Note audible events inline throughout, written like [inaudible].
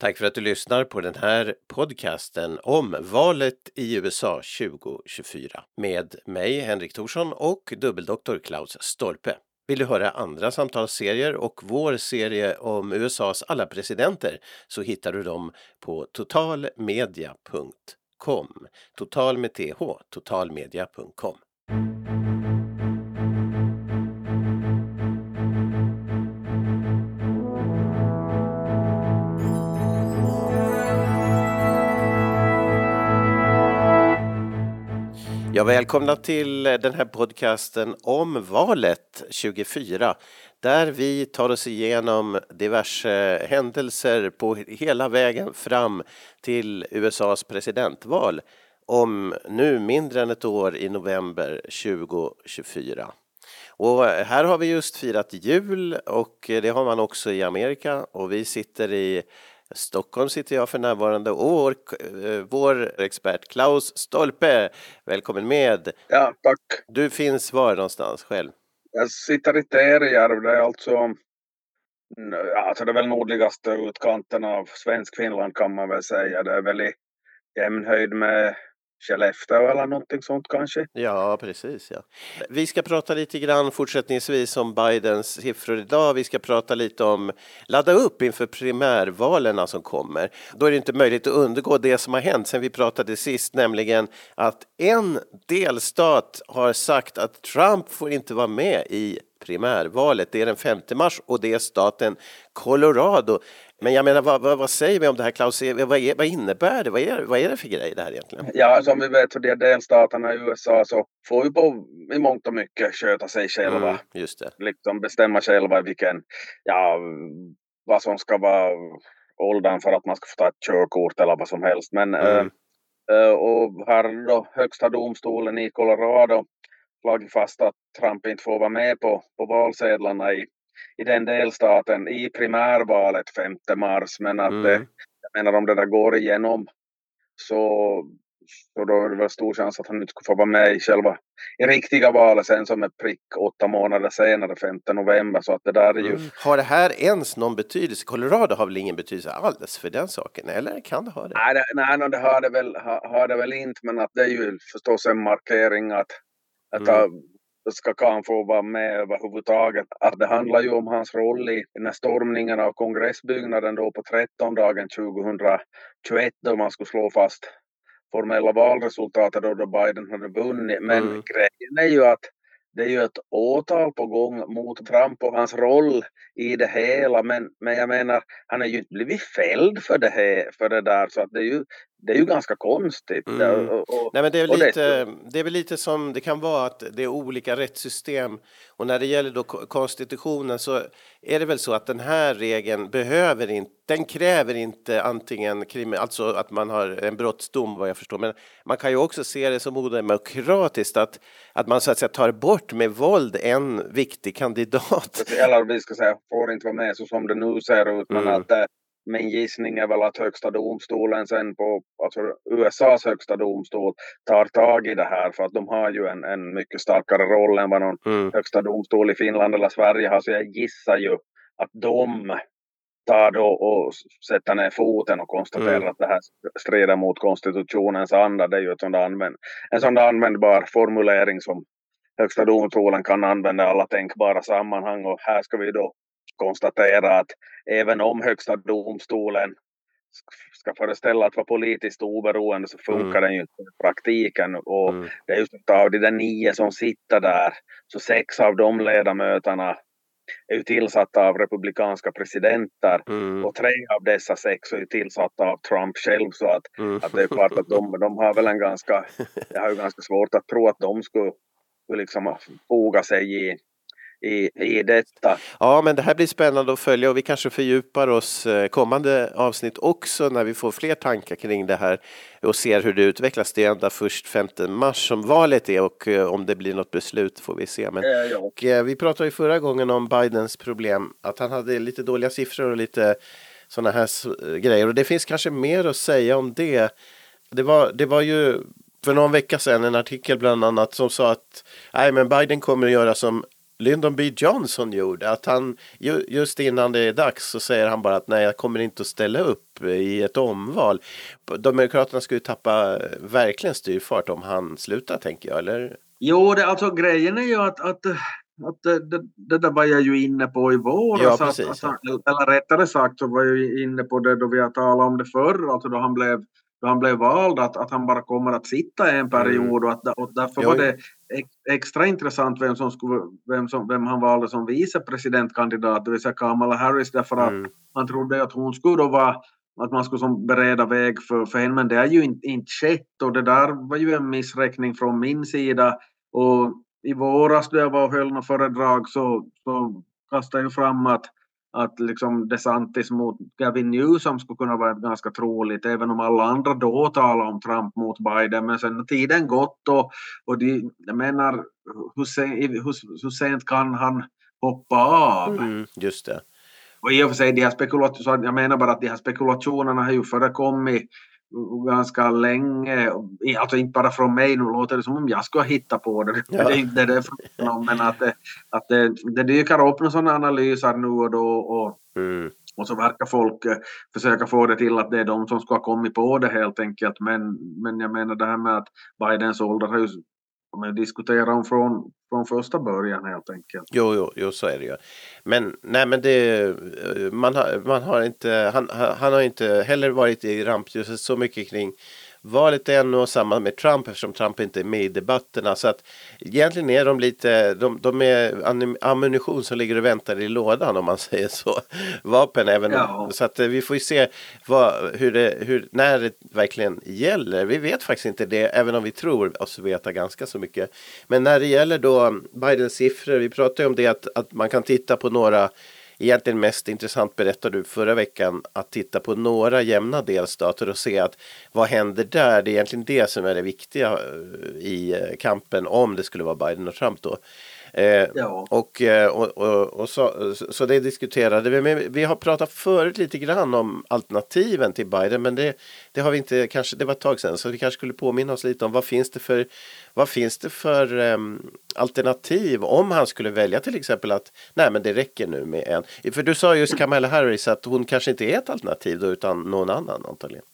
Tack för att du lyssnar på den här podcasten om valet i USA 2024 med mig Henrik Thorsson och dubbeldoktor Klaus Stolpe. Vill du höra andra samtalsserier och vår serie om USAs alla presidenter så hittar du dem på totalmedia.com. Total med th, totalmedia.com. Ja, välkomna till eh, den här podcasten om valet 24 där vi tar oss igenom diverse händelser på hela vägen fram till USAs presidentval om nu mindre än ett år i november 2024. Och här har vi just firat jul och eh, det har man också i Amerika och vi sitter i Stockholm sitter jag för närvarande och vår, eh, vår expert Klaus Stolpe, välkommen med. Ja, tack. Du finns var någonstans själv? Jag sitter i Terijärv, det är alltså, alltså det är väl nordligaste utkanten av svensk Finland kan man väl säga. Det är väl i jämnhöjd med Skellefteå eller någonting sånt kanske. Ja, precis. Ja. Vi ska prata lite grann fortsättningsvis om Bidens siffror idag. Vi ska prata lite om ladda upp inför primärvalen som kommer. Då är det inte möjligt att undgå det som har hänt sen vi pratade sist, nämligen att en delstat har sagt att Trump får inte vara med i primärvalet. Det är den 5 mars och det är staten Colorado. Men jag menar, vad, vad, vad, säger vi om det här Klaus? Vad, är, vad innebär det? Vad är, vad är det för grej det här egentligen? Ja, som vi vet för de delstaterna i USA så får ju på i mångt och mycket sköta sig själva. Mm, just det. Liksom bestämma själva vilken, ja, vad som ska vara åldern för att man ska få ta ett körkort eller vad som helst. Men mm. äh, och här då högsta domstolen i Colorado slagit fast att Trump inte får vara med på, på valsedlarna i i den delstaten i primärvalet 5 mars. Men att mm. det, jag menar om det där går igenom så, så då är det väl stor chans att han inte skulle få vara med i själva i riktiga valet sen som är prick åtta månader senare, 5 november. Så att det där är ju... Mm. Har det här ens någon betydelse? Colorado har väl ingen betydelse alls för den saken, eller kan det ha det? Nej, det, nej, det har det väl, har, har det väl inte, men att det är ju förstås en markering att, att mm ska kan få vara med överhuvudtaget. Att det handlar ju om hans roll i den här stormningen av kongressbyggnaden då på 13 dagen 2021 då man skulle slå fast formella valresultatet då Biden hade vunnit. Men mm. grejen är ju att det är ju ett åtal på gång mot Trump och hans roll i det hela. Men, men jag menar, han har ju inte blivit fälld för det, här, för det där. Så att det, är ju, det är ju ganska konstigt. Mm. Och, och, Nej, men det, är lite, det... det är väl lite som det kan vara att det är olika rättssystem. Och när det gäller då konstitutionen så är det väl så att den här regeln behöver inte, den kräver inte antingen krim, alltså att man har en brottsdom vad jag förstår. Men man kan ju också se det som odemokratiskt att, att man så att säga tar bort med våld en viktig kandidat. Eller vi ska säga, får inte vara med så som det nu ser ut. Men mm. att min gissning är väl att högsta domstolen sen på alltså USAs högsta domstol tar tag i det här för att de har ju en, en mycket starkare roll än vad någon mm. högsta domstol i Finland eller Sverige har. Så jag gissar ju att de tar då och sätter ner foten och konstaterar mm. att det här strider mot konstitutionens anda. Det är ju ett sånt använd, en sån användbar formulering som högsta domstolen kan använda i alla tänkbara sammanhang och här ska vi då konstatera att även om högsta domstolen ska föreställa att vara politiskt oberoende så funkar mm. den ju inte i praktiken. Och mm. det är just av de där nio som sitter där så sex av de ledamöterna är ju tillsatta av republikanska presidenter mm. och tre av dessa sex är ju tillsatta av Trump själv så att, mm. att det är klart att de, de har väl en ganska, [laughs] jag har ju ganska svårt att tro att de skulle, skulle liksom foga sig i i, i detta. Ja, men det här blir spännande att följa och vi kanske fördjupar oss eh, kommande avsnitt också när vi får fler tankar kring det här och ser hur det utvecklas. Det är ända först 5 mars som valet är och eh, om det blir något beslut får vi se. Men, ja. och, eh, vi pratade ju förra gången om Bidens problem, att han hade lite dåliga siffror och lite sådana här grejer och det finns kanske mer att säga om det. Det var, det var ju för någon vecka sedan en artikel bland annat som sa att nej, men Biden kommer att göra som Lyndon B Johnson gjorde. Att han just innan det är dags så säger han bara att nej, jag kommer inte att ställa upp i ett omval. Demokraterna skulle tappa verkligen styrfart om han slutar tänker jag, eller? Jo, det, alltså grejen är ju att, att att det, det, det, där var jag ju inne på i våras. Ja, precis, att, att, eller rättare sagt så var jag ju inne på det då vi har talat om det förr, alltså då han blev, då han blev vald, att, att han bara kommer att sitta en period mm. och, att, och därför jo. var det extra intressant vem, som skulle, vem, som, vem han valde som vicepresidentkandidat, det vill säga Kamala Harris, därför att mm. han trodde att hon skulle då vara att man skulle som bereda väg för, för henne, men det är ju inte, inte skett och det där var ju en missräkning från min sida. Och i våras då jag var och höll något föredrag så, så kastade jag fram att, att liksom DeSantis mot Gavin Newsom skulle kunna vara ganska troligt, även om alla andra då talade om Trump mot Biden. Men sen har tiden gått och, och de, jag menar, hur, sen, hur, hur sent kan han hoppa av? Mm, just det. Och i och för sig, de här spekulationerna, jag menar bara att de här spekulationerna har ju förekommit ganska länge, alltså inte bara från mig, nu låter det som om jag skulle hitta på det. Ja. Det är inte det frågan men att, det, att det, det dyker upp sådana analyser nu och då och, mm. och så verkar folk eh, försöka få det till att det är de som ska ha kommit på det helt enkelt. Men, men jag menar det här med att Bidens ålder har ju men diskuterar dem från, från första början helt enkelt. Jo, jo, jo, så är det ju. Men nej, men det eh, man har, man har inte, han, han har inte heller varit i rampljuset så mycket kring valet är nog samma med Trump eftersom Trump inte är med i debatterna. Så att egentligen är de lite, de, de är ammunition som ligger och väntar i lådan om man [laughs] säger så. Vapen även. Ja. Så att eh, vi får ju se vad, hur det, hur, när det verkligen gäller. Vi vet faktiskt inte det, även om vi tror oss veta ganska så mycket. Men när det gäller då Bidens siffror, vi pratade om det att, att man kan titta på några egentligen mest intressant berättade du förra veckan att titta på några jämna delstater och se att vad händer där? Det är egentligen det som är det viktiga eh, i eh, kampen om det skulle vara Biden och Trump då. Eh, ja. och, eh, och, och, och, så, så det diskuterade vi. Men vi har pratat förut lite grann om alternativen till Biden. Men det, det har vi inte, kanske, det var ett tag sedan. Så vi kanske skulle påminna oss lite om vad finns det för, vad finns det för um, alternativ om han skulle välja till exempel att nej men det räcker nu med en. För du sa just Kamala Harris att hon kanske inte är ett alternativ då utan någon annan antagligen.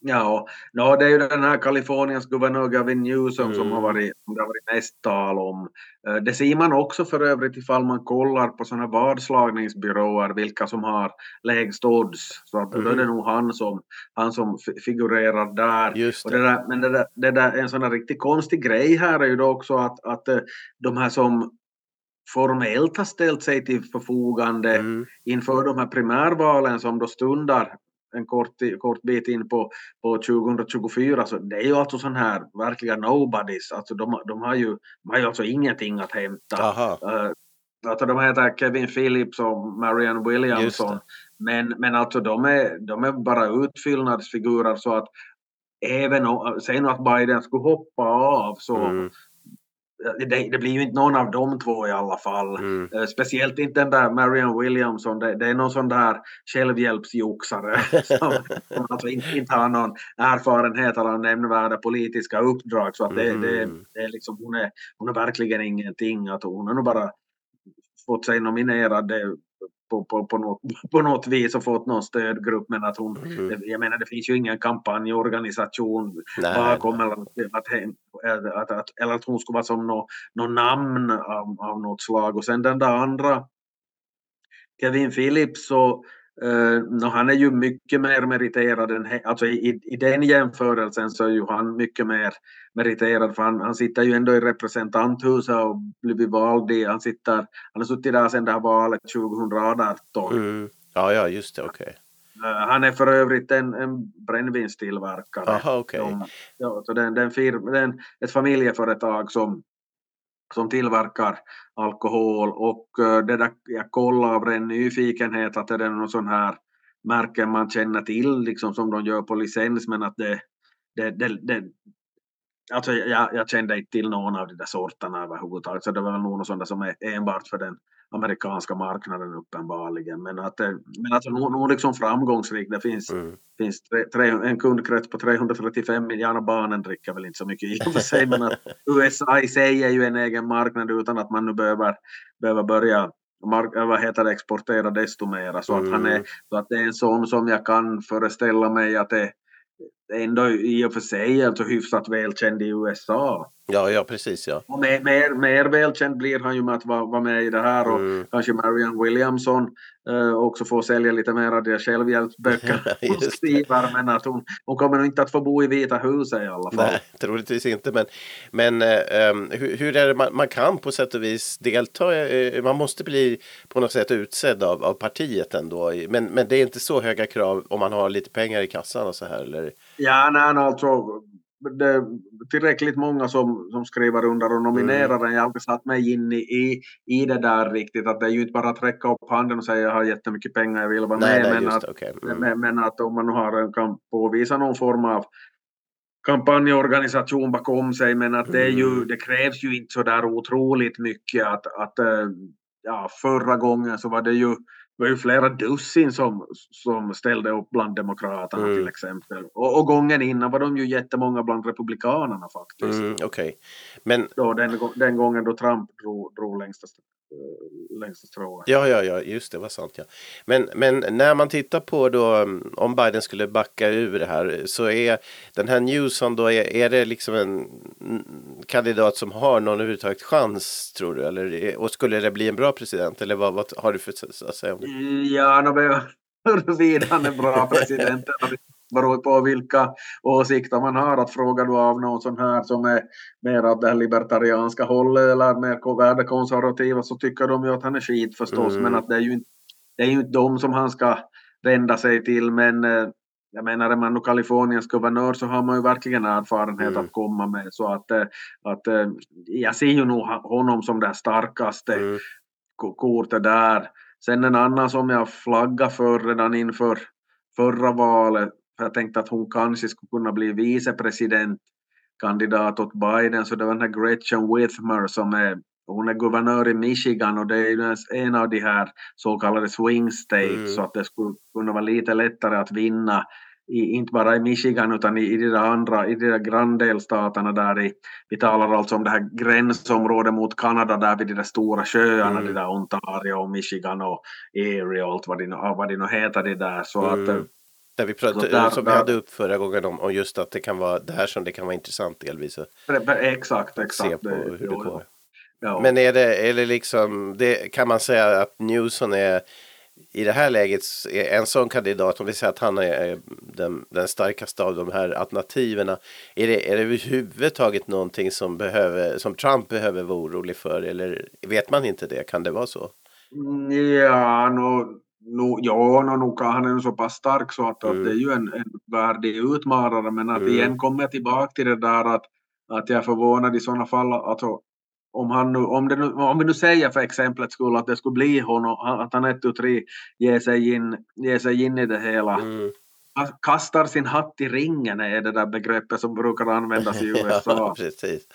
Ja, no, det är ju den här Kaliforniens guvernör Gavin Newsom mm. som har varit, det har varit mest tal om. Eh, det ser man också för övrigt ifall man kollar på sådana vadslagningsbyråer vilka som har lägst odds. Så att mm. då är det mm. nog han som, han som figurerar där. Det. det där, men det där, det där, en sån här riktigt konstig grej här är ju då också att, att eh, de här som formellt har ställt sig till förfogande mm. inför de här primärvalen som då stundar en kort, kort bit in på, på 2024 så det är ju alltså sån här verkliga nobodies, alltså de, de, har, ju, de har ju alltså ingenting att hämta. Uh, alltså de heter Kevin Phillips och Marianne Williamson. Men, men alltså de är, de är bara utfyllnadsfigurer så att även om, nu att Biden skulle hoppa av så, mm det, det, blir ju inte någon av de två i alla fall. Mm. Uh, speciellt inte den där Marian Williamson. Det, det är någon sån där självhjälpsjoxare [laughs] som, som alltså inte, inte, har någon erfarenhet eller nämnvärda politiska uppdrag. Så att det, mm. det, det, är liksom, hon, är, hon är verkligen ingenting. Att hon har nog bara fått sig nominerad på, på, på, något, [laughs] på något vis och fått någon stödgrupp men att hon, mm. jag menar det finns ju ingen kampanjorganisation bakom eller att, att, att, eller att hon skulle vara som något no namn av, av något slag och sen den där andra Kevin Phillips så Uh, no, han är ju mycket mer meriterad än, alltså i, i den jämförelsen så är ju han mycket mer meriterad för han, han sitter ju ändå i representanthuset och blivit vald i, han sitter, han har suttit där sedan det här valet 2018. Mm. Ja, ja, just det, okej. Okay. Eh, han är för övrigt en, en brännvinstillverkare. Aha, okay. Ja, så den, den firma, den, ett familjeföretag som som tillverkar alkohol och eh, det där, jag kollade av ren nyfikenhet att är det någon sån här märken man känner till liksom som de gör på licens men att det, det, det, det Alltså jag, jag kände inte till någon av de där sorterna överhuvudtaget så det var väl någon sån där som är enbart för den amerikanska marknaden uppenbarligen. Men att, men att nog, liksom framgångsrik. Det finns, mm. finns tre, tre, en kundkrets på 335 miljoner. Barnen dricker väl inte så mycket i och för sig. men att [laughs] USA i sig är ju en egen marknad utan att man nu behöver, behöver börja mark, vad heter det, exportera desto mera. Så, mm. att han är, så att det är en sån som jag kan föreställa mig att det ändå i och för sig alltså hyfsat välkänd i USA. Ja, ja precis ja. Och mer, mer, mer välkänd blir han ju med att vara, vara med i det här och mm. kanske Marianne Williamson eh, också får sälja lite mer av de självhjälpsböcker [laughs] hon skriver men att hon, hon kommer nog inte att få bo i Vita huset i alla fall. Nej, troligtvis inte men, men eh, hur, hur, är det man, man, kan på sätt och vis delta, eh, man måste bli på något sätt utsedd av, av partiet ändå men, men det är inte så höga krav om man har lite pengar i kassan och så här eller? Ja, nej, alltså det tillräckligt många som, som skriver under och nominerar mm. den. Jag har aldrig satt mig in i, i det där riktigt. Att det är ju inte bara att räcka upp handen och säga jag har jättemycket pengar, jag vill vara nej, med. Nej, men, att, okay. mm. men, men, att om man nu har, kan påvisa någon form av kampanjorganisation bakom sig men att det, är ju, mm. det krävs ju inte så där otroligt mycket att, att eh, ja, förra gången så var det ju det var ju flera dussin som, som ställde upp bland demokraterna mm. till exempel. Och, och, gången innan var de ju jättemånga bland republikanerna faktiskt. Mm, okay. Men... Då, den, den gången då Trump drog, drog längsta, eh, längsta strået. Ja, ja, ja, just det var sant. Ja. Men, men när man tittar på då mm, om Biden skulle backa ur det här så är den här Newsom då, är, är det liksom en kandidat som har någon överhuvudtaget chans tror du? Eller, och skulle det bli en bra president? Eller vad, vad har du för att säga om det? Ja, [laughs] huruvida han är bra president beror på vilka åsikter man har. Att frågar du av någon sån här som är mer av det libertarianska hållet eller mer värdekonservativa så tycker de ju att han är skit förstås. Mm. Men att det är ju inte, det är ju inte de som han ska vända sig till. Men eh, jag menar, är man nu Kaliforniens guvernör så har man ju verkligen erfarenhet mm. att komma med. Så att, eh, att eh, jag ser ju nog honom som det starkaste mm. kortet där. Sen en annan som jag flaggade för redan inför förra valet, för jag tänkte att hon kanske skulle kunna bli vicepresidentkandidat åt Biden, så det var den här Gretchen Whitmer som är hon är guvernör i Michigan och det är ju en av de här så kallade swing states mm. så att det skulle kunna vara lite lättare att vinna i, inte bara i Michigan utan i, i de andra, i de där granndelstaterna där i, vi talar alltså om det här gränsområdet mot Kanada där vid de där stora sjöarna, mm. de där Ontario och Michigan och Erie och allt vad de, vad de nu heter de där. Så mm. att, där vi pratade, där, som vi hade upp förra gången om, om just att det kan vara det här som det kan vara intressant delvis. Exakt, exakt. Se på hur det går. Ja. Men är det, är det liksom, det, kan man säga att Newson är i det här läget en sån kandidat, om vi säger att han är den, den starkaste av de här alternativen. Är det, är det överhuvudtaget någonting som, behöver, som Trump behöver vara orolig för? Eller vet man inte det? Kan det vara så? Mm, ja, no, no, ja no, no, han är så pass stark så att, mm. att det är ju en, en värdig utmanare. Men att mm. igen kommer jag tillbaka till det där att, att jag är förvånad i sådana fall. Alltså, om, han nu, om, nu, om vi nu säger för exemplets skull att det skulle bli honom, att han ett och tre ger sig in, ger sig in i det hela. Mm. Kastar sin hatt i ringen är det där begreppet som brukar användas i USA. [laughs] ja, precis.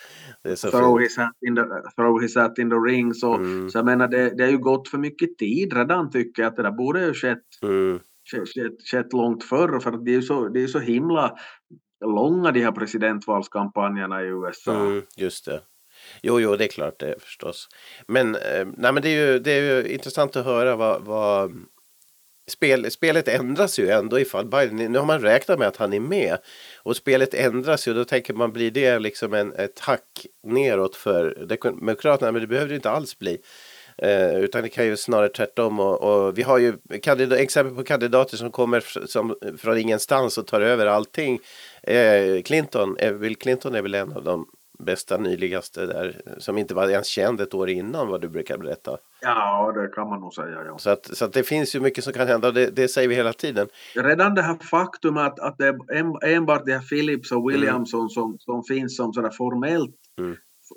Är throw, his hat in the, throw his hat in the ring. Så, mm. så jag menar, det, det har ju gått för mycket tid redan tycker jag. Att det där borde ju skett, mm. skett, skett långt förr. För det är ju så, det är så himla långa de här presidentvalskampanjerna i USA. Mm, just det. Jo, jo, det är klart det förstås. Men, eh, nej, men det, är ju, det är ju intressant att höra vad, vad spel, spelet ändras ju ändå ifall Biden, nu har man räknat med att han är med och spelet ändras ju då tänker man blir det liksom en, ett hack neråt för Demokraterna men det behöver det inte alls bli. Eh, utan det kan ju snarare tvärtom och, och vi har ju kandidat, exempel på kandidater som kommer som, från ingenstans och tar över allting. Eh, Clinton, eh, Bill Clinton är väl en av de bästa nyligaste där som inte var ens känd ett år innan vad du brukar berätta. Ja, det kan man nog säga. Ja. Så, att, så att det finns ju mycket som kan hända och det, det säger vi hela tiden. Redan det här faktum att, att det är enbart det här Philips och Williamson mm. som, som finns som sådär formellt mm.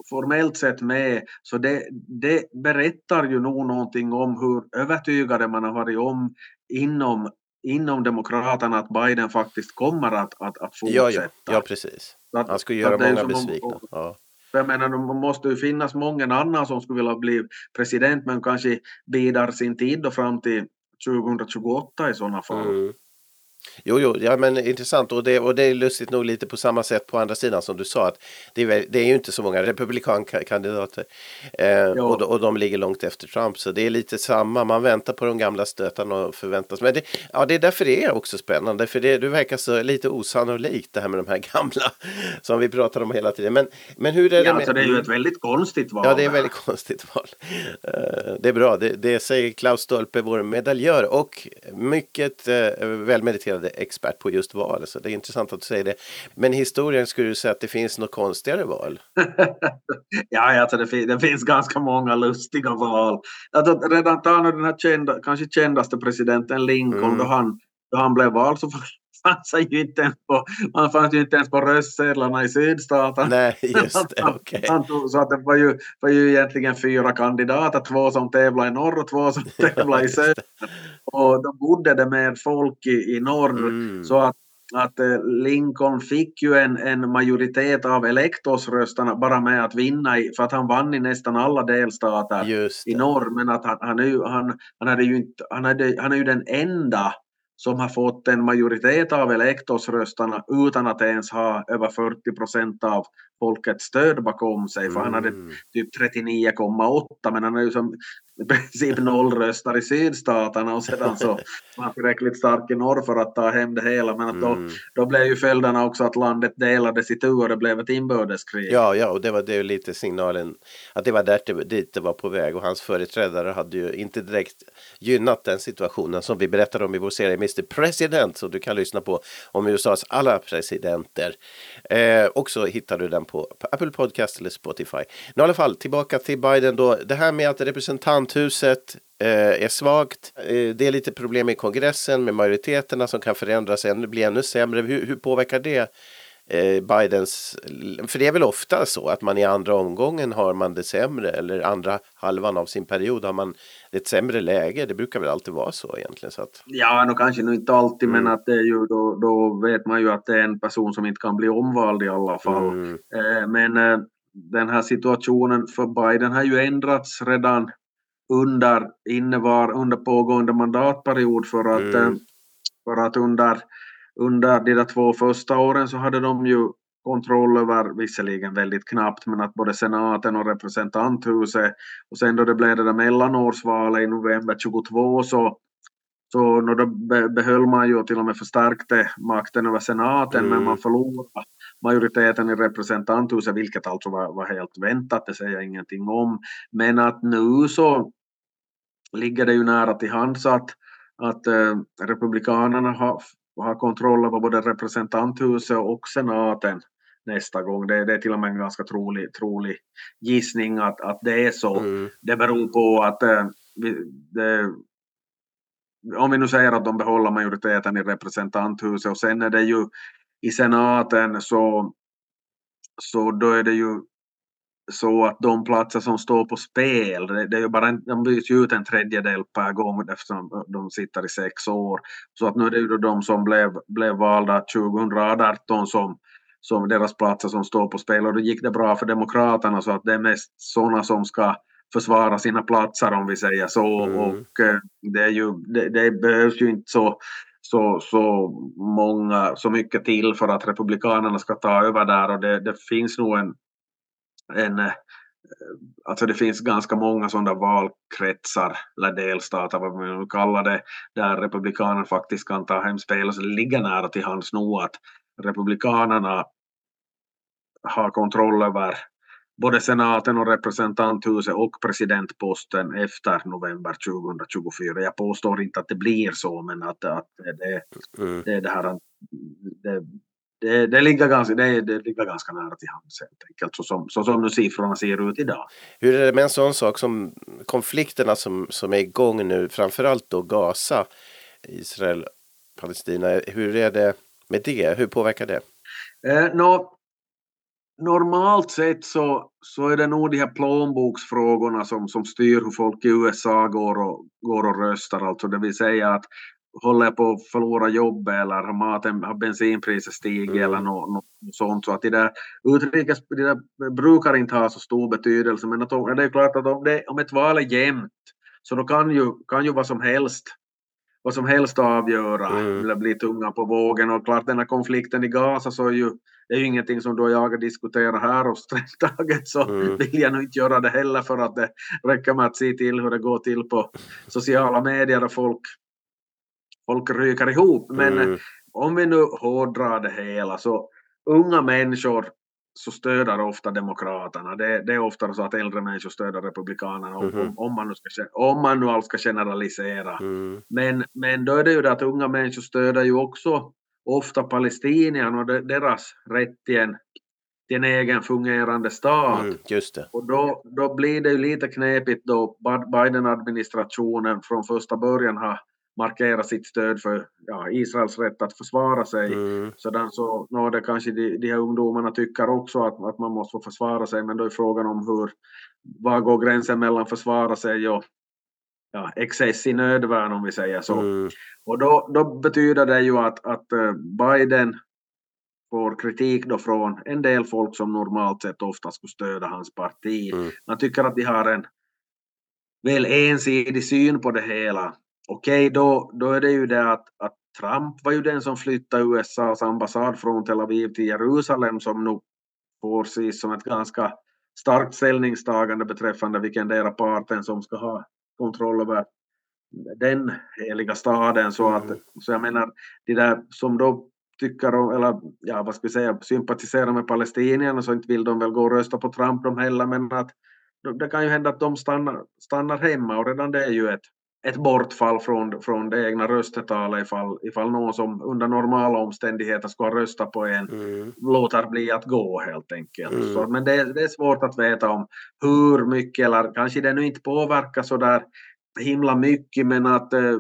formellt sett med, så det, det berättar ju nog någonting om hur övertygade man har varit om inom inom Demokraterna att Biden faktiskt kommer att, att, att fortsätta. Ja, ja, ja precis. Att, Han ska göra många besvikna. Ja. För jag menar, det måste ju finnas många andra som skulle vilja bli president men kanske bidar sin tid då fram till 2028 i sådana fall. Mm. Jo, jo, ja, men intressant och det, och det är lustigt nog lite på samma sätt på andra sidan som du sa att det är, det är ju inte så många republikankandidater eh, och, och de ligger långt efter Trump så det är lite samma, man väntar på de gamla stötarna och förväntas. Men det, ja, det är därför det är också spännande för det, det verkar så lite osannolikt det här med de här gamla [laughs] som vi pratar om hela tiden. Men, men hur är det? Ja, med... alltså det är ju ett väldigt konstigt val. Ja, det är väldigt konstigt val. Eh, det är bra, det, det säger Klaus Stolpe, vår medaljör och mycket eh, välmediterad kvalificerade expert på just val. Så det är intressant att du säger det. Men historien skulle du säga att det finns något konstigare val? [laughs] ja, alltså det, finns, det finns ganska många lustiga val. Alltså, redan ta den här kända, kanske kändaste presidenten Lincoln mm. då, han, då han blev vald så fanns han ju inte ens på, han fanns ju inte ens på röstsedlarna i sydstaterna. Nej, just det. [laughs] Okay. så att det var ju, var ju egentligen fyra kandidater, två som tävlade i norr och två som [laughs] tävlade i söder. Och då bodde det mer folk i, i norr. Mm. Så att, att eh, Lincoln fick ju en, en majoritet av elektorsröstarna bara med att vinna, i, för att han vann i nästan alla delstater i norr. Men att han, han, han, han, hade ju inte, han, hade, han är ju den enda som har fått en majoritet av elektorsröstarna utan att ens ha över 40 procent av folkets stöd bakom sig. För han hade mm. typ 39,8 men han är ju som i princip nollröstar i sydstaterna och sedan så [laughs] var han tillräckligt stark i norr för att ta hem det hela. Men att då, mm. då blev ju följderna också att landet delades i tu och det blev ett inbördeskrig. Ja, ja, och det var det lite signalen att det var där, dit det var på väg och hans företrädare hade ju inte direkt gynnat den situationen som vi berättade om i vår serie Mr President som du kan lyssna på om USAs alla presidenter. Eh, och så hittar du den på, Apple Podcast eller Spotify. Nu i alla fall tillbaka till Biden då. Det här med att representanthuset eh, är svagt. Eh, det är lite problem i kongressen med majoriteterna som kan förändras, ännu, bli ännu sämre. Hur, hur påverkar det Bidens... För det är väl ofta så att man i andra omgången har man det sämre eller andra halvan av sin period har man ett sämre läge. Det brukar väl alltid vara så egentligen. Så att... Ja, no, kanske nog inte alltid, mm. men att det är ju, då, då vet man ju att det är en person som inte kan bli omvald i alla fall. Mm. Eh, men eh, den här situationen för Biden har ju ändrats redan under innevar, under pågående mandatperiod för att, mm. Eh, för att under, under de där två första åren så hade de ju kontroll över, visserligen väldigt knappt, men att både senaten och representanthuset och sen då det blev det där mellanårsvalet i november 22 så så då behöll man ju till och med förstärkte makten över senaten mm. men man förlorade majoriteten i representanthuset vilket alltså var, var helt väntat, det säger jag ingenting om. Men att nu så ligger det ju nära till hands att, att äh, republikanerna har, har kontroll över både representanthuset och senaten nästa gång. Det, det, är till och med en ganska trolig, trolig gissning att, att det är så. Mm. Det beror på att äh, det, om vi nu säger att de behåller majoriteten i representanthuset och sen är det ju i senaten så, så då är det ju så att de platser som står på spel, det, det är ju bara en, de byts ut en tredjedel per gång eftersom de sitter i sex år. Så att nu är det ju de som blev, blev valda 2018 som, som deras platser som står på spel och då gick det bra för Demokraterna så att det är mest sådana som ska försvara sina platser om vi säger så. Mm. Och eh, det, är ju, det, det, behövs ju inte så, så, så många, så mycket till för att Republikanerna ska ta över där och det, det finns nog en, en eh, Alltså det finns ganska många sådana valkretsar eller delstater, vad man nu kallar det, där Republikanerna faktiskt kan ta hem spel. Så det ligger nära till hands nu att Republikanerna har kontroll över både senaten och representanthuset och presidentposten efter november 2024. Jag påstår inte att det blir så, men att, att det, mm. det, det här det, det, det, ligger ganska, det, det ligger ganska nära till hands helt enkelt, så som, så som nu siffrorna ser ut idag. Hur är det med en sån sak som konflikterna som, som är igång nu, framförallt då Gaza, Israel, Palestina, hur är det med det? Hur påverkar det? Eh, no, normalt sett så, så är det nog de här plånboksfrågorna som, som styr hur folk i USA går och, går och röstar. Alltså det vill säga att håller på att förlora jobbet eller har, maten, har bensinpriset stigit mm. eller något, något, sånt. Så att det där, utrikes, det där brukar inte ha så stor betydelse. Men att, det är klart att om, det, om ett val är jämnt så då kan ju, kan ju vad som helst vad som helst avgöra mm. eller bli tunga på vågen. Och klart den här konflikten i Gaza så är ju, det är ju ingenting som du och jag diskuterar här och strängt [laughs] taget så mm. vill jag nog inte göra det heller för att det räcker med att se till hur det går till på sociala medier och folk, folk ryker ihop. Men mm. om vi nu hårdrar det hela så unga människor så stöder ofta Demokraterna. Det, det, är ofta så att äldre människor stöder Republikanerna mm -hmm. om, om, man nu ska, om man nu alls ska generalisera. Mm. Men, men då är det ju det att unga människor stöder ju också ofta palestinierna och deras rätt till en, till en egen fungerande stat. Mm, just det. Och då, då blir det ju lite knepigt då Biden-administrationen från första början har markera sitt stöd för ja, Israels rätt att försvara sig. Mm. Sådan så no, det kanske de, de här ungdomarna tycker också att, att man måste få försvara sig, men då är frågan om hur, var går gränsen mellan försvara sig och ja, excess i nödvärn om vi säger så. Mm. Och då, då betyder det ju att, att eh, Biden får kritik då från en del folk som normalt sett ofta skulle stödja hans parti. Mm. Man tycker att de har en väl ensidig syn på det hela okej, då, då är det ju det att, att Trump var ju den som flyttade USAs ambassad från Tel Aviv till Jerusalem som nog får ses som ett ganska starkt ställningstagande beträffande vilken dera parten som ska ha kontroll över den heliga staden. Så, att, mm. så jag menar, de där som då tycker om, eller ja, vad ska vi säga, sympatiserar med palestinierna så inte vill de väl gå och rösta på Trump de heller, men att det kan ju hända att de stannar, stannar hemma och redan det är ju ett, ett bortfall från, från det egna röstetalet ifall, ifall någon som under normala omständigheter ska rösta på en mm. låter bli att gå helt enkelt. Mm. Så, men det, det, är svårt att veta om hur mycket eller kanske det nu inte påverkar så där himla mycket men att eh,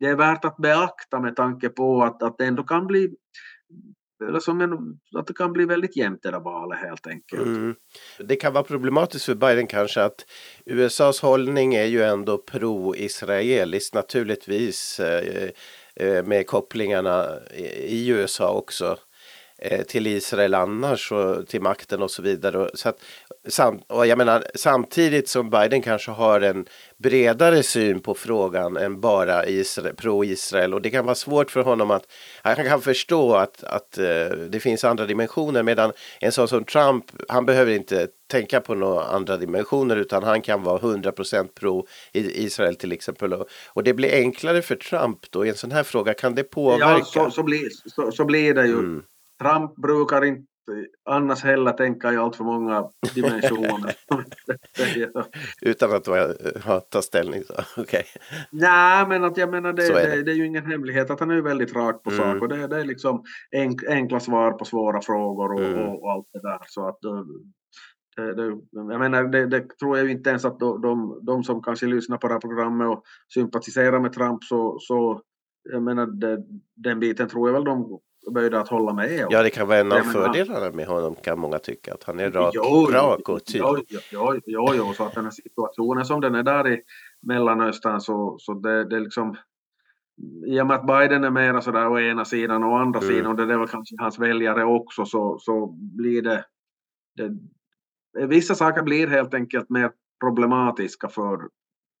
det är värt att beakta med tanke på att, att det ändå kan bli eller som en, att det kan bli väldigt jämnt det valet helt enkelt. Mm. Det kan vara problematiskt för Biden kanske att USAs hållning är ju ändå pro-israeliskt naturligtvis eh, eh, med kopplingarna i USA också eh, till Israel annars och till makten och så vidare. Så att, sam, och jag menar, samtidigt som Biden kanske har en bredare syn på frågan än bara pro-Israel och det kan vara svårt för honom att han kan förstå att, att uh, det finns andra dimensioner medan en sån som Trump han behöver inte tänka på några andra dimensioner utan han kan vara 100% pro Israel till exempel och, och, det blir enklare för Trump då i en sån här fråga kan det påverka? Ja, så, så, blir, så, så blir det ju. Mm. Trump brukar inte annars heller tänka i allt för många dimensioner. [laughs] Utan att ha tagit ställning okej. Okay. Nej, men att jag menar det, är det. det, är ju ingen hemlighet att han är väldigt rakt på mm. sak och det, det är liksom enk, enkla svar på svåra frågor och, mm. och, allt det där. Så att det, det, jag menar, det, det, tror jag inte ens att de, de, de, som kanske lyssnar på det här programmet och sympatiserar med Trump så, så jag menar, den biten tror jag väl de böjda att hålla med om. Ja, det kan vara en av fördelarna med honom kan många tycka. Att han är rak, jo, rak och tydlig. Jo, jo, jo, jo, så att den här situationen som den är där i Mellanöstern så, så det, det är liksom i och med att Biden är mera sådär å ena sidan och å andra mm. sidan och det är väl kanske hans väljare också så, så blir det, det vissa saker blir helt enkelt mer problematiska för,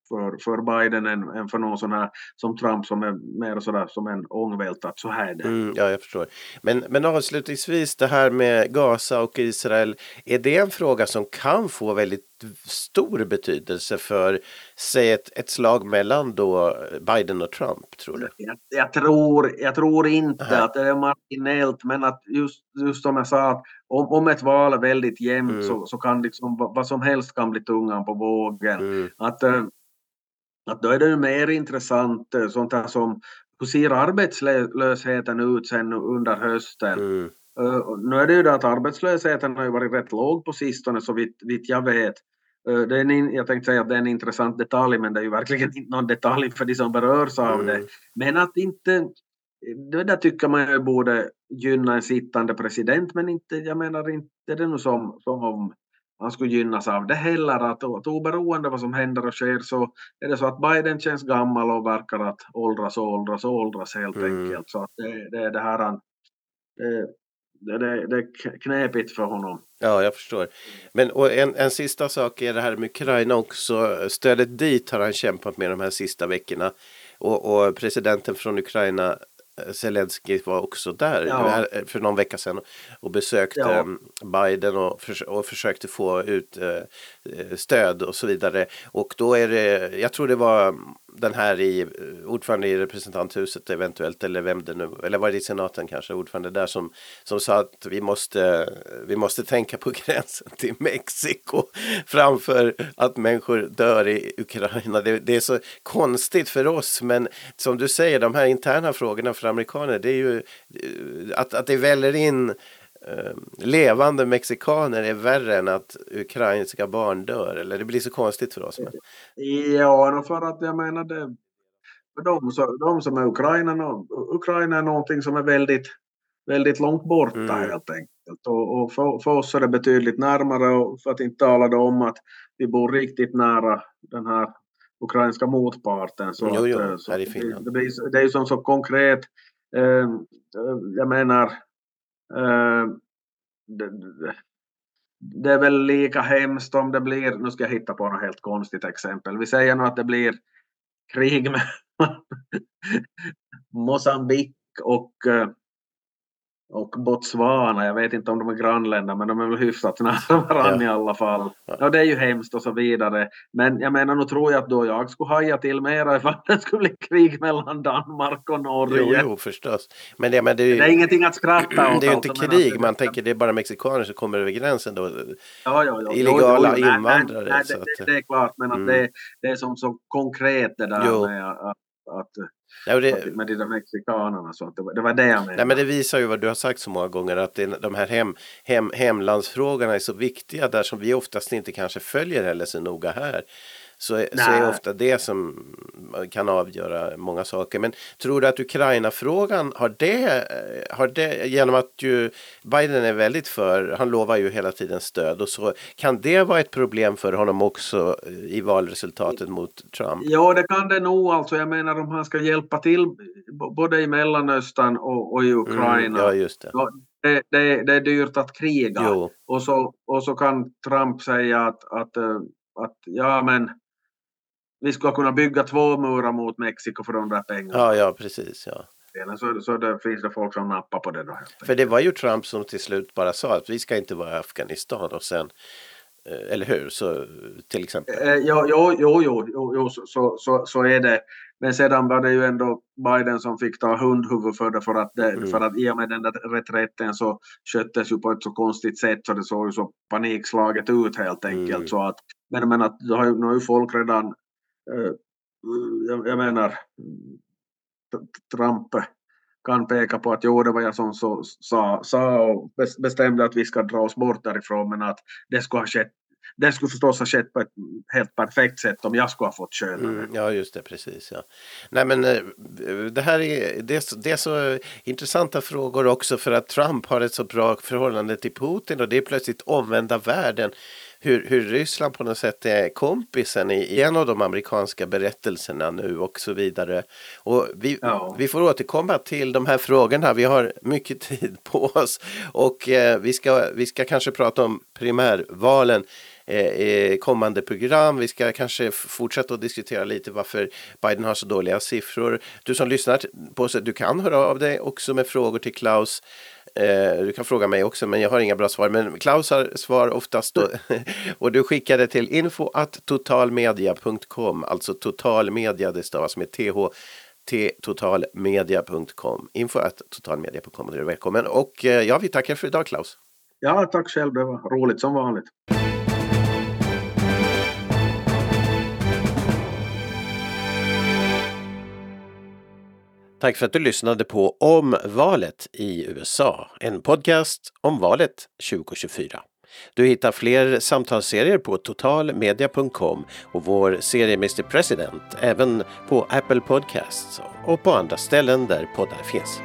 för, för Biden än, än för någon sån här som Trump som är mer sådär som en ångvält att så här är det. Mm, ja, jag förstår. Men, men avslutningsvis det här med Gaza och Israel. Är det en fråga som kan få väldigt stor betydelse för säg ett, ett slag mellan då Biden och Trump tror du? Jag, jag tror, jag tror inte Aha. att det är marginellt men att just, just som jag sa att om, om ett val är väldigt jämnt mm. så, så kan liksom vad som helst kan bli tungan på vågen. Mm. Att, eh, att då är det ju mer intressant eh, sånt här som hur ser arbetslösheten ut sen under hösten? Mm. Uh, nu är det ju det att arbetslösheten har ju varit rätt låg på sistone så vitt, vitt jag vet. Uh, det är en, jag tänkte säga att det är en intressant detalj men det är ju verkligen [laughs] inte någon detalj för de som berörs av mm. det. Men att inte, det där tycker man ju borde gynna en sittande president men inte, jag menar inte det är det nu som, som han skulle gynnas av det heller. Att, att oberoende vad som händer och sker så är det så att Biden känns gammal och verkar att åldras och åldras och åldras helt mm. enkelt. Så att det, det, det här han, det, det, det är knepigt för honom. Ja, jag förstår. Men och en, en sista sak är det här med Ukraina också. Stödet dit har han kämpat med de här sista veckorna. Och, och presidenten från Ukraina Zelensky var också där ja. för någon vecka sedan och besökte ja. Biden och, och försökte få ut eh, stöd och så vidare. Och då är det, jag tror det var den här i eh, ordförande i representanthuset eventuellt eller vem det nu eller var det i senaten kanske ordförande där som som sa att vi måste vi måste tänka på [laughs] gränsen till Mexiko framför att människor dör i Ukraina. Det, det, är så konstigt för oss men som du säger de här interna frågorna för amerikaner det är ju eh, att, att det väller in Eh, levande mexikaner är värre än att ukrainska barn dör? Eller det blir så konstigt för oss. Men... Ja, för att jag menar det. För de, de som är Ukraina, Ukraina är någonting som är väldigt, väldigt långt borta mm. helt enkelt. Och, och för, för, oss är det betydligt närmare och för att inte tala om att vi bor riktigt nära den här ukrainska motparten. Så jo, jo, att, så här i Finland. Det, det, är ju som så konkret. Eh, jag menar Eh, Ehm, det, det, är väl lika hemskt om det blir, nu ska jag hitta på något helt konstigt exempel. Vi säger nu att det blir krig med [laughs] Mosambik och eh, och Botswana, jag vet inte om de är grannländer men de är väl hyfsat nära [laughs] varandra ja. i alla fall. Ja. ja. det är ju hemskt och så vidare. Men jag menar, nu tror jag att då jag skulle haja till mera [laughs] ifall det skulle bli krig mellan Danmark och Norge. Jo, jo förstås. Men det, men det, är, ju, det är ingenting att skratta [clears throat] åt. Det är ju inte alltså, krig, man tänker det är bara mexikaner som kommer över gränsen då. Ja, ja, ja. Illegala jo, jo, invandrare. Nej, nej, det, det, är klart, men mm. att det, det är som så konkret det där jo. med att, att Ja, det... Med de där mexikanerna. Så det, var, det var det jag menade. Nej, men det visar ju vad du har sagt så många gånger att det, de här hem, hem, hemlandsfrågorna är så viktiga där som vi oftast inte kanske följer heller så noga här så, så är ofta det som kan avgöra många saker. Men tror du att Ukraina-frågan har det, har det, genom att ju Biden är väldigt för, han lovar ju hela tiden stöd och så, kan det vara ett problem för honom också i valresultatet mot Trump? Ja, det kan det nog alltså. Jag menar om han ska hjälpa till både i Mellanöstern och, och i mm, Ukraina. Mm, ja, just det. Det, det, det, är dyrt att kriga. Och så, och så kan Trump säga att, att, att ja men vi skulle kunna bygga två murar mot Mexiko för de där pengarna. Ja, ja precis. Ja. Så, så det finns det folk som nappar på det då. För det var ju Trump som till slut bara sa att vi ska inte vara i Afghanistan och sen eh, eller hur? Så, till exempel. Eh, ja, jo, jo, jo, jo, jo så, så, så är det. Men sedan var det ju ändå Biden som fick ta hundhuvud för det för att, det, mm. för att i och med den där reträtten så sköttes ju på ett så konstigt sätt så det såg ju så panikslaget ut helt enkelt. Mm. Så att, men, men att då har ju, nu har ju folk redan jag, jag menar, Trump kan peka på att jo, det var jag som så, sa, sa och bestämde att vi ska dra oss bort därifrån, men att det skulle ha skett det skulle förstås ha skett på ett helt perfekt sätt om jag skulle ha fått köra mm, Ja, just det, precis. Ja. Nej, men eh, det här är, det, det är så intressanta frågor också för att Trump har ett så bra förhållande till Putin och det är plötsligt omvända världen hur, hur Ryssland på något sätt är kompisen i en av de amerikanska berättelserna nu och så vidare. Och vi, ja. vi får återkomma till de här frågorna. Vi har mycket [laughs] tid på oss och eh, vi, ska, vi ska kanske prata om primärvalen eh, kommande program. Vi ska kanske fortsätta att diskutera lite varför Biden har så dåliga siffror. Du som lyssnar på oss, du kan höra av dig också med frågor till Klaus. Eh, du kan fråga mig också, men jag har inga bra svar. Men Klaus har svar oftast. Och, [laughs] och du skickade till info totalmedia.com, alltså totalmedia, det stavas med th totalmedia.com. Info totalmedia.com, du är välkommen. Och eh, ja, vi tackar för idag Klaus. Ja, tack själv. Det var roligt som vanligt. Tack för att du lyssnade på Om valet i USA, en podcast om valet 2024. Du hittar fler samtalsserier på totalmedia.com och vår serie Mr President även på Apple Podcasts och på andra ställen där poddar finns.